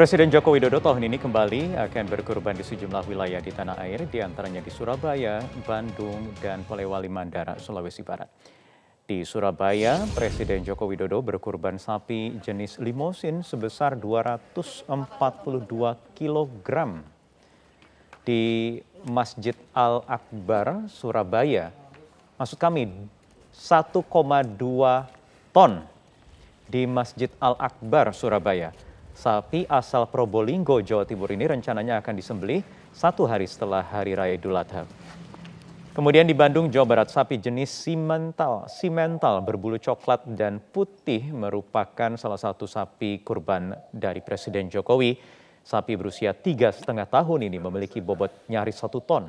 Presiden Joko Widodo tahun ini kembali akan berkurban di sejumlah wilayah di tanah air, di antaranya di Surabaya, Bandung, dan Polewali Mandara, Sulawesi Barat. Di Surabaya, Presiden Joko Widodo berkurban sapi jenis limosin sebesar 242 kg. Di Masjid Al-Akbar, Surabaya, maksud kami 1,2 ton di Masjid Al-Akbar, Surabaya. Sapi asal Probolinggo, Jawa Timur ini rencananya akan disembelih satu hari setelah Hari Raya Idul Adha. Kemudian di Bandung, Jawa Barat, sapi jenis simental, simental berbulu coklat dan putih merupakan salah satu sapi kurban dari Presiden Jokowi. Sapi berusia tiga setengah tahun ini memiliki bobot nyaris satu ton.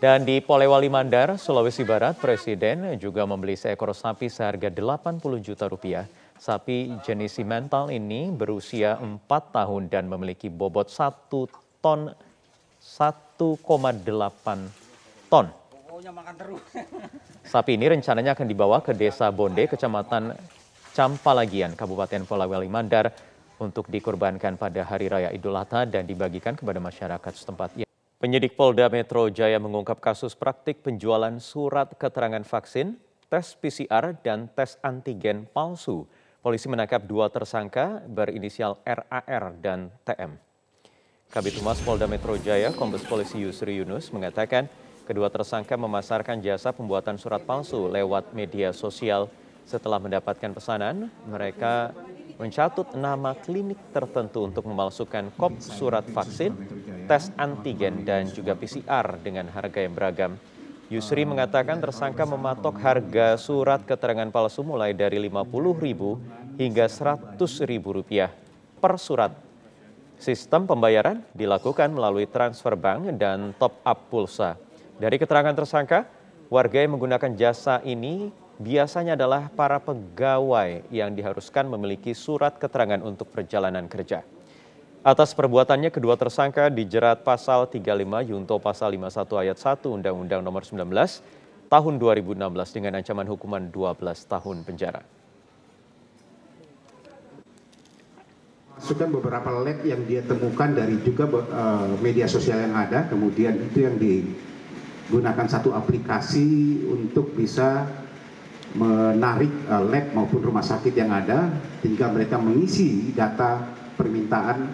Dan di Polewali Mandar, Sulawesi Barat, Presiden juga membeli seekor sapi seharga 80 juta rupiah. Sapi jenis simental ini berusia 4 tahun dan memiliki bobot 1 ton 1,8 ton. Sapi ini rencananya akan dibawa ke Desa Bonde, Kecamatan Campalagian, Kabupaten Polewali Mandar untuk dikorbankan pada Hari Raya Idul Adha dan dibagikan kepada masyarakat setempat. Penyidik Polda Metro Jaya mengungkap kasus praktik penjualan surat keterangan vaksin, tes PCR, dan tes antigen palsu. Polisi menangkap dua tersangka berinisial RAR dan TM. Kabit Humas Polda Metro Jaya, Kombes Polisi Yusri Yunus mengatakan kedua tersangka memasarkan jasa pembuatan surat palsu lewat media sosial. Setelah mendapatkan pesanan, mereka mencatut nama klinik tertentu untuk memalsukan kop surat vaksin, tes antigen, dan juga PCR dengan harga yang beragam. Yusri mengatakan tersangka mematok harga surat keterangan palsu mulai dari Rp50.000 hingga Rp100.000 per surat. Sistem pembayaran dilakukan melalui transfer bank dan top up pulsa. Dari keterangan tersangka, warga yang menggunakan jasa ini biasanya adalah para pegawai yang diharuskan memiliki surat keterangan untuk perjalanan kerja. Atas perbuatannya kedua tersangka dijerat pasal 35 Yunto pasal 51 ayat 1 Undang-Undang Nomor 19 tahun 2016 dengan ancaman hukuman 12 tahun penjara. Masukkan beberapa lab yang dia temukan dari juga uh, media sosial yang ada, kemudian itu yang digunakan satu aplikasi untuk bisa menarik uh, lab maupun rumah sakit yang ada tinggal mereka mengisi data permintaan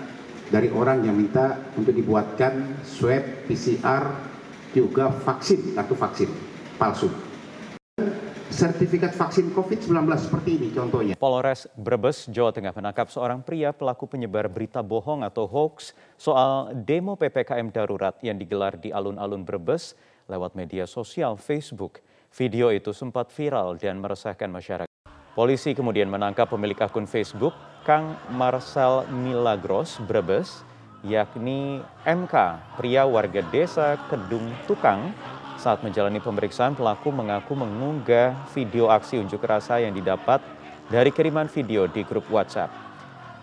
dari orang yang minta untuk dibuatkan swab PCR juga vaksin kartu vaksin palsu sertifikat vaksin COVID-19 seperti ini contohnya. Polres Brebes, Jawa Tengah menangkap seorang pria pelaku penyebar berita bohong atau hoax soal demo PPKM darurat yang digelar di alun-alun Brebes lewat media sosial Facebook. Video itu sempat viral dan meresahkan masyarakat. Polisi kemudian menangkap pemilik akun Facebook, Kang Marcel Milagros Brebes, yakni MK, pria warga desa Kedung Tukang. Saat menjalani pemeriksaan, pelaku mengaku mengunggah video aksi unjuk rasa yang didapat dari kiriman video di grup WhatsApp.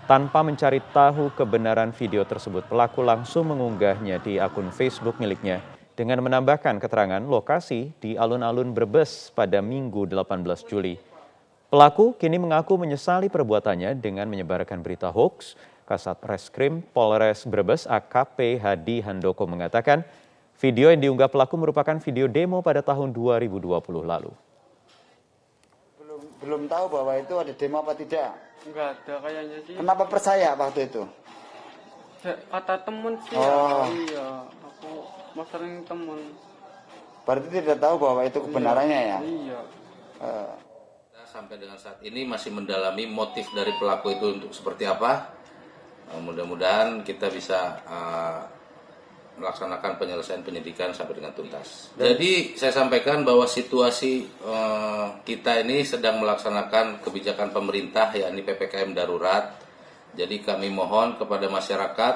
Tanpa mencari tahu kebenaran video tersebut, pelaku langsung mengunggahnya di akun Facebook miliknya dengan menambahkan keterangan lokasi di alun-alun Brebes pada Minggu 18 Juli. Pelaku kini mengaku menyesali perbuatannya dengan menyebarkan berita hoax. Kasat Reskrim Polres Brebes AKP Hadi Handoko mengatakan video yang diunggah pelaku merupakan video demo pada tahun 2020 lalu. Belum belum tahu bahwa itu ada demo apa tidak? Enggak ada kayaknya sih. Kenapa percaya waktu itu? Kata temen sih. Oh. Ya. Iya, aku mau sering temen. Berarti tidak tahu bahwa itu kebenarannya ya? Iya. Eh, sampai dengan saat ini masih mendalami motif dari pelaku itu untuk seperti apa. Uh, Mudah-mudahan kita bisa uh, melaksanakan penyelesaian penyidikan sampai dengan tuntas. Jadi saya sampaikan bahwa situasi uh, kita ini sedang melaksanakan kebijakan pemerintah yakni PPKM darurat. Jadi kami mohon kepada masyarakat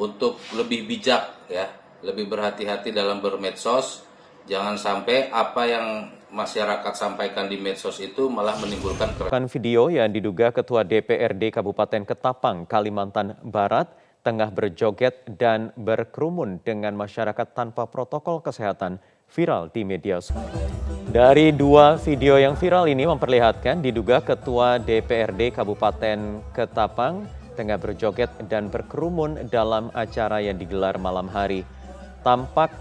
untuk lebih bijak ya, lebih berhati-hati dalam bermedsos. Jangan sampai apa yang masyarakat sampaikan di medsos itu malah menimbulkan Kan video yang diduga Ketua DPRD Kabupaten Ketapang, Kalimantan Barat, tengah berjoget dan berkerumun dengan masyarakat tanpa protokol kesehatan viral di media sosial. Dari dua video yang viral ini memperlihatkan diduga Ketua DPRD Kabupaten Ketapang tengah berjoget dan berkerumun dalam acara yang digelar malam hari. Tampak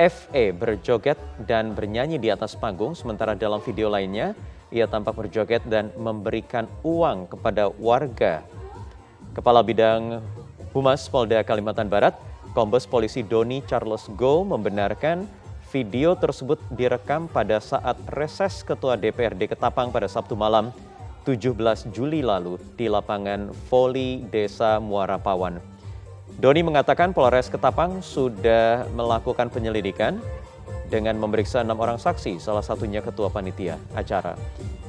FE berjoget dan bernyanyi di atas panggung, sementara dalam video lainnya ia tampak berjoget dan memberikan uang kepada warga. Kepala Bidang Humas Polda Kalimantan Barat, Kombes Polisi Doni Charles Go membenarkan video tersebut direkam pada saat reses Ketua DPRD Ketapang pada Sabtu malam 17 Juli lalu di lapangan voli Desa Muara Pawan. Doni mengatakan Polres Ketapang sudah melakukan penyelidikan dengan memeriksa enam orang saksi, salah satunya ketua panitia acara.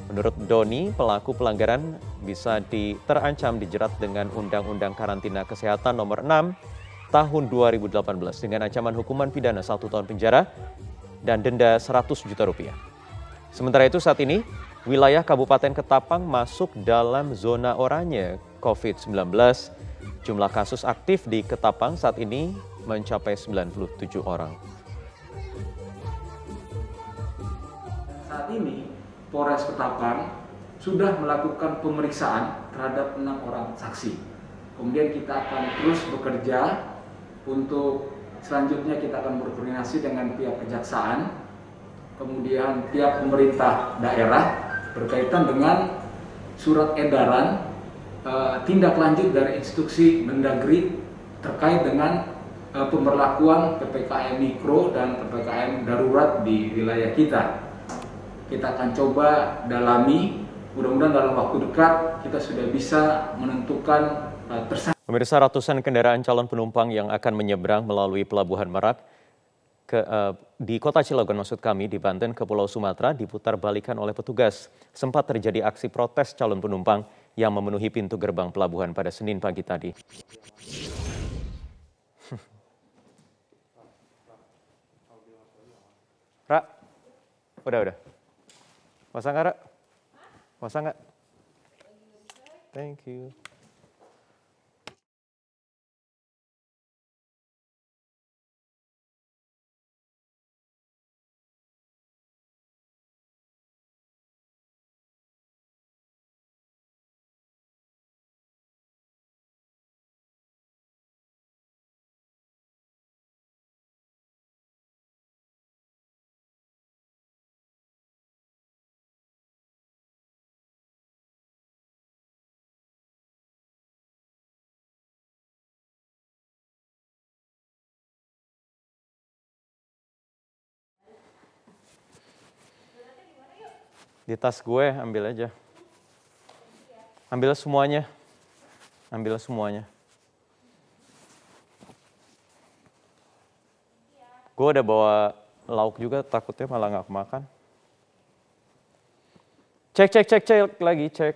Menurut Doni, pelaku pelanggaran bisa diterancam dijerat dengan Undang-Undang Karantina Kesehatan Nomor 6 Tahun 2018 dengan ancaman hukuman pidana satu tahun penjara dan denda 100 juta rupiah. Sementara itu saat ini, wilayah Kabupaten Ketapang masuk dalam zona oranye COVID-19 Jumlah kasus aktif di Ketapang saat ini mencapai 97 orang. Saat ini Polres Ketapang sudah melakukan pemeriksaan terhadap enam orang saksi. Kemudian kita akan terus bekerja untuk selanjutnya kita akan berkoordinasi dengan pihak kejaksaan, kemudian pihak pemerintah daerah berkaitan dengan surat edaran uh, tindak lanjut dari instruksi Mendagri terkait dengan uh, pemberlakuan PPKM mikro dan PPKM darurat di wilayah kita. Kita akan coba dalami, mudah-mudahan dalam waktu dekat kita sudah bisa menentukan uh, tersangka. Pemirsa ratusan kendaraan calon penumpang yang akan menyeberang melalui Pelabuhan Merak ke, uh, di kota Cilegon maksud kami di Banten ke Pulau Sumatera diputar balikan oleh petugas. Sempat terjadi aksi protes calon penumpang yang memenuhi pintu gerbang pelabuhan pada Senin pagi tadi. Ra, udah udah. Masa nggak, Ra? Masa nggak? Thank you. Di tas gue ambil aja. Ambil semuanya. Ambil semuanya. Gue udah bawa lauk juga takutnya malah nggak kemakan. Cek, cek, cek, cek lagi, cek.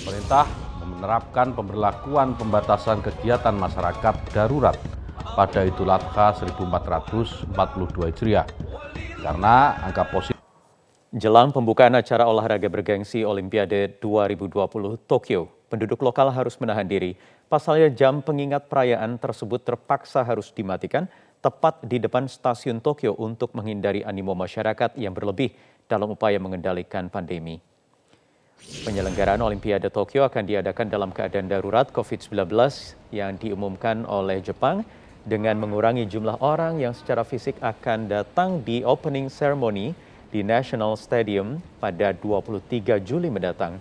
Pemerintah menerapkan pemberlakuan pembatasan kegiatan masyarakat darurat pada Idul Adha 1442 Hijriah karena angka positif Jelang pembukaan acara olahraga bergengsi Olimpiade 2020 Tokyo, penduduk lokal harus menahan diri. Pasalnya jam pengingat perayaan tersebut terpaksa harus dimatikan tepat di depan stasiun Tokyo untuk menghindari animo masyarakat yang berlebih dalam upaya mengendalikan pandemi. Penyelenggaraan Olimpiade Tokyo akan diadakan dalam keadaan darurat COVID-19 yang diumumkan oleh Jepang dengan mengurangi jumlah orang yang secara fisik akan datang di opening ceremony di National Stadium pada 23 Juli mendatang.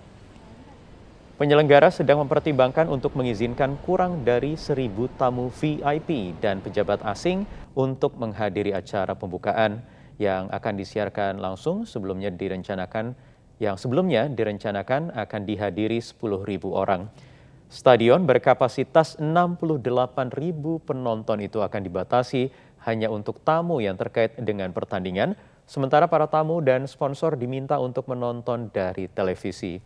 Penyelenggara sedang mempertimbangkan untuk mengizinkan kurang dari seribu tamu VIP dan pejabat asing untuk menghadiri acara pembukaan yang akan disiarkan langsung sebelumnya direncanakan yang sebelumnya direncanakan akan dihadiri 10.000 orang. Stadion berkapasitas 68.000 penonton itu akan dibatasi hanya untuk tamu yang terkait dengan pertandingan, sementara para tamu dan sponsor diminta untuk menonton dari televisi.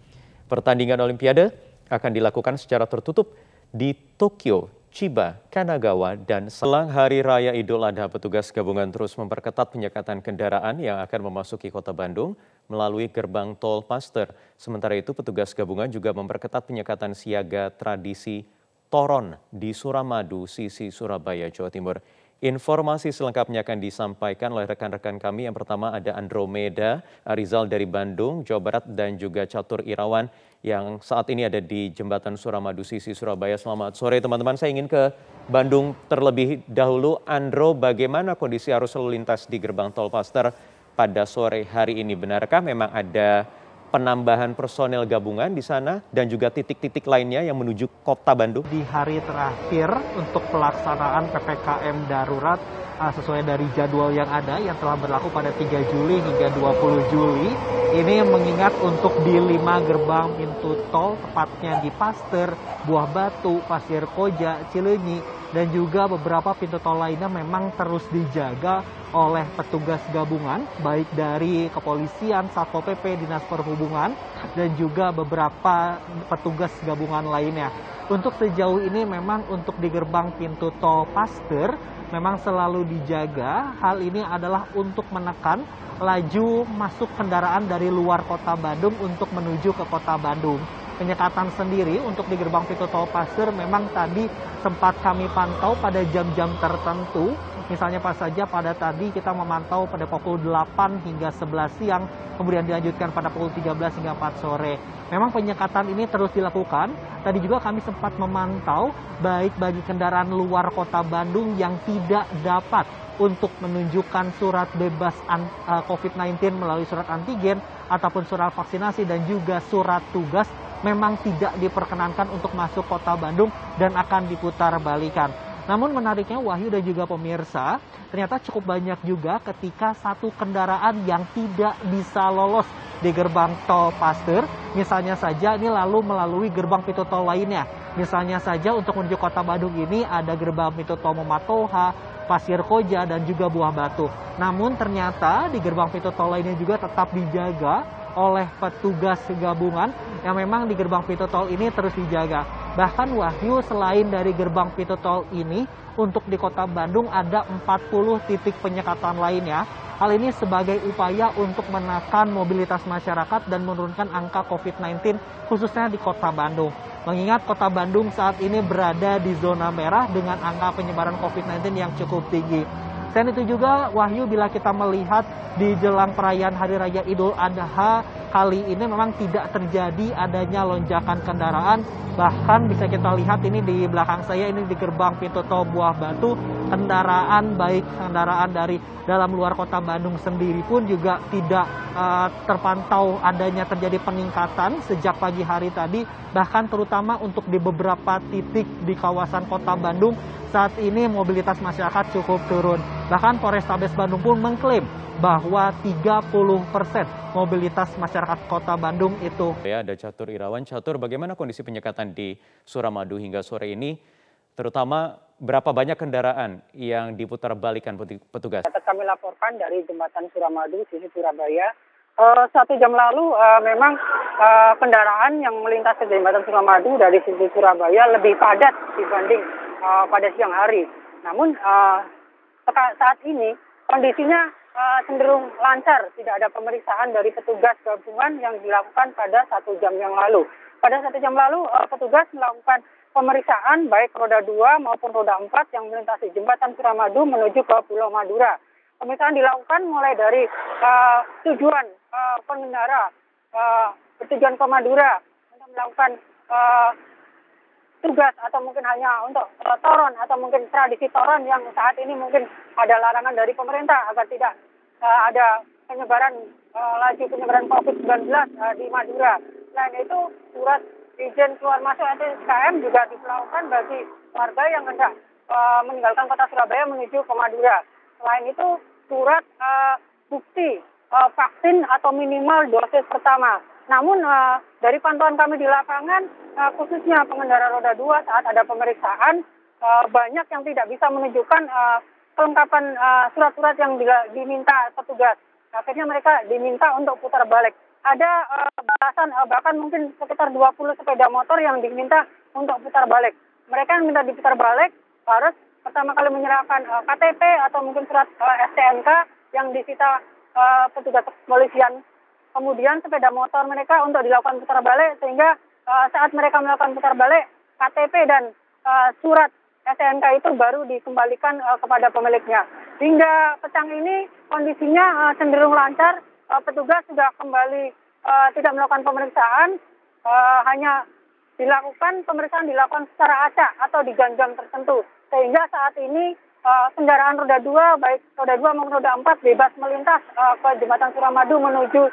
Pertandingan Olimpiade akan dilakukan secara tertutup di Tokyo, Chiba, Kanagawa, dan selang Hari Raya Idul Adha, petugas gabungan terus memperketat penyekatan kendaraan yang akan memasuki kota Bandung melalui gerbang tol Paster. Sementara itu, petugas gabungan juga memperketat penyekatan siaga tradisi Toron di Suramadu, sisi Surabaya, Jawa Timur. Informasi selengkapnya akan disampaikan oleh rekan-rekan kami. Yang pertama ada Andromeda Arizal dari Bandung, Jawa Barat, dan juga Catur Irawan yang saat ini ada di Jembatan Suramadu Sisi Surabaya. Selamat sore teman-teman. Saya ingin ke Bandung terlebih dahulu. Andro, bagaimana kondisi arus lalu lintas di gerbang tol Paster pada sore hari ini? Benarkah memang ada penambahan personel gabungan di sana dan juga titik-titik lainnya yang menuju kota Bandung? Di hari terakhir untuk pelaksanaan PPKM darurat uh, sesuai dari jadwal yang ada yang telah berlaku pada 3 Juli hingga 20 Juli. Ini mengingat untuk di lima gerbang pintu tol, tepatnya di Paster, Buah Batu, Pasir Koja, Cilenyi, dan juga beberapa pintu tol lainnya memang terus dijaga oleh petugas gabungan, baik dari kepolisian, Satpol PP, Dinas Perhubungan, dan juga beberapa petugas gabungan lainnya. Untuk sejauh ini memang untuk di gerbang pintu tol Paster, memang selalu dijaga. Hal ini adalah untuk menekan laju masuk kendaraan dari luar kota Bandung untuk menuju ke kota Bandung. Penyekatan sendiri untuk di gerbang pintu tol Pasir memang tadi sempat kami pantau pada jam-jam tertentu. Misalnya pas saja pada tadi kita memantau pada pukul 8 hingga 11 siang, kemudian dilanjutkan pada pukul 13 hingga 4 sore. Memang penyekatan ini terus dilakukan. Tadi juga kami sempat memantau baik bagi kendaraan luar kota Bandung yang tidak dapat untuk menunjukkan surat bebas COVID-19 melalui surat antigen ataupun surat vaksinasi dan juga surat tugas memang tidak diperkenankan untuk masuk kota Bandung dan akan diputar balikan. Namun menariknya Wahyu dan juga pemirsa, ternyata cukup banyak juga ketika satu kendaraan yang tidak bisa lolos di gerbang tol Pasteur, misalnya saja ini lalu melalui gerbang pintu tol lainnya. Misalnya saja untuk menuju kota Bandung ini ada gerbang pintu tol Momatoha, Pasir Koja, dan juga Buah Batu. Namun ternyata di gerbang pintu tol lainnya juga tetap dijaga oleh petugas gabungan yang memang di gerbang pintu tol ini terus dijaga. Bahkan Wahyu selain dari gerbang pintu tol ini untuk di kota Bandung ada 40 titik penyekatan lainnya. Hal ini sebagai upaya untuk menekan mobilitas masyarakat dan menurunkan angka COVID-19 khususnya di kota Bandung. Mengingat kota Bandung saat ini berada di zona merah dengan angka penyebaran COVID-19 yang cukup tinggi. Selain itu juga Wahyu bila kita melihat di jelang perayaan Hari Raya Idul Adha kali ini memang tidak terjadi adanya lonjakan kendaraan. Bahkan bisa kita lihat ini di belakang saya ini di gerbang pintu tol Buah Batu kendaraan baik kendaraan dari dalam luar kota Bandung sendiri pun juga tidak uh, terpantau adanya terjadi peningkatan sejak pagi hari tadi bahkan terutama untuk di beberapa titik di kawasan kota Bandung saat ini mobilitas masyarakat cukup turun. Bahkan Polrestabes Bandung pun mengklaim bahwa 30 persen mobilitas masyarakat kota Bandung itu. Ya, ada Catur Irawan. Catur, bagaimana kondisi penyekatan di Suramadu hingga sore ini? Terutama berapa banyak kendaraan yang diputar balikan petugas? Kami laporkan dari jembatan Suramadu, sisi Surabaya. Uh, satu jam lalu uh, memang uh, kendaraan yang melintas ke jembatan Suramadu dari sisi Surabaya lebih padat dibanding uh, pada siang hari. Namun uh, saat ini kondisinya uh, cenderung lancar, tidak ada pemeriksaan dari petugas gabungan yang dilakukan pada satu jam yang lalu. Pada satu jam lalu uh, petugas melakukan pemeriksaan baik roda 2 maupun roda 4 yang melintasi jembatan Suramadu menuju ke Pulau Madura. Pemeriksaan dilakukan mulai dari uh, tujuan uh, pengendara uh, bertujuan ke Madura untuk melakukan uh, tugas atau mungkin hanya untuk uh, toron atau mungkin tradisi toron yang saat ini mungkin ada larangan dari pemerintah agar tidak uh, ada penyebaran uh, laju penyebaran COVID-19 uh, di Madura. Selain itu, surat izin keluar masuk SKM juga diperlakukan bagi warga yang hendak uh, meninggalkan kota Surabaya menuju ke Madura. Selain itu, surat uh, bukti uh, vaksin atau minimal dosis pertama. Namun uh, dari pantauan kami di lapangan, uh, khususnya pengendara roda dua saat ada pemeriksaan, uh, banyak yang tidak bisa menunjukkan uh, kelengkapan surat-surat uh, yang diminta petugas. Akhirnya mereka diminta untuk putar balik. Ada uh, belasan, uh, bahkan mungkin sekitar 20 sepeda motor yang diminta untuk putar balik. Mereka yang minta diputar balik harus pertama kali menyerahkan uh, KTP atau mungkin surat uh, STNK yang disita uh, petugas kepolisian kemudian sepeda motor mereka untuk dilakukan putar balik sehingga uh, saat mereka melakukan putar balik KTP dan uh, surat SNK itu baru dikembalikan uh, kepada pemiliknya. Hingga petang ini kondisinya uh, cenderung lancar, uh, petugas sudah kembali uh, tidak melakukan pemeriksaan, uh, hanya dilakukan pemeriksaan dilakukan secara acak atau di tertentu. Sehingga saat ini uh, kendaraan roda dua baik roda dua maupun roda empat bebas melintas uh, ke jembatan Suramadu menuju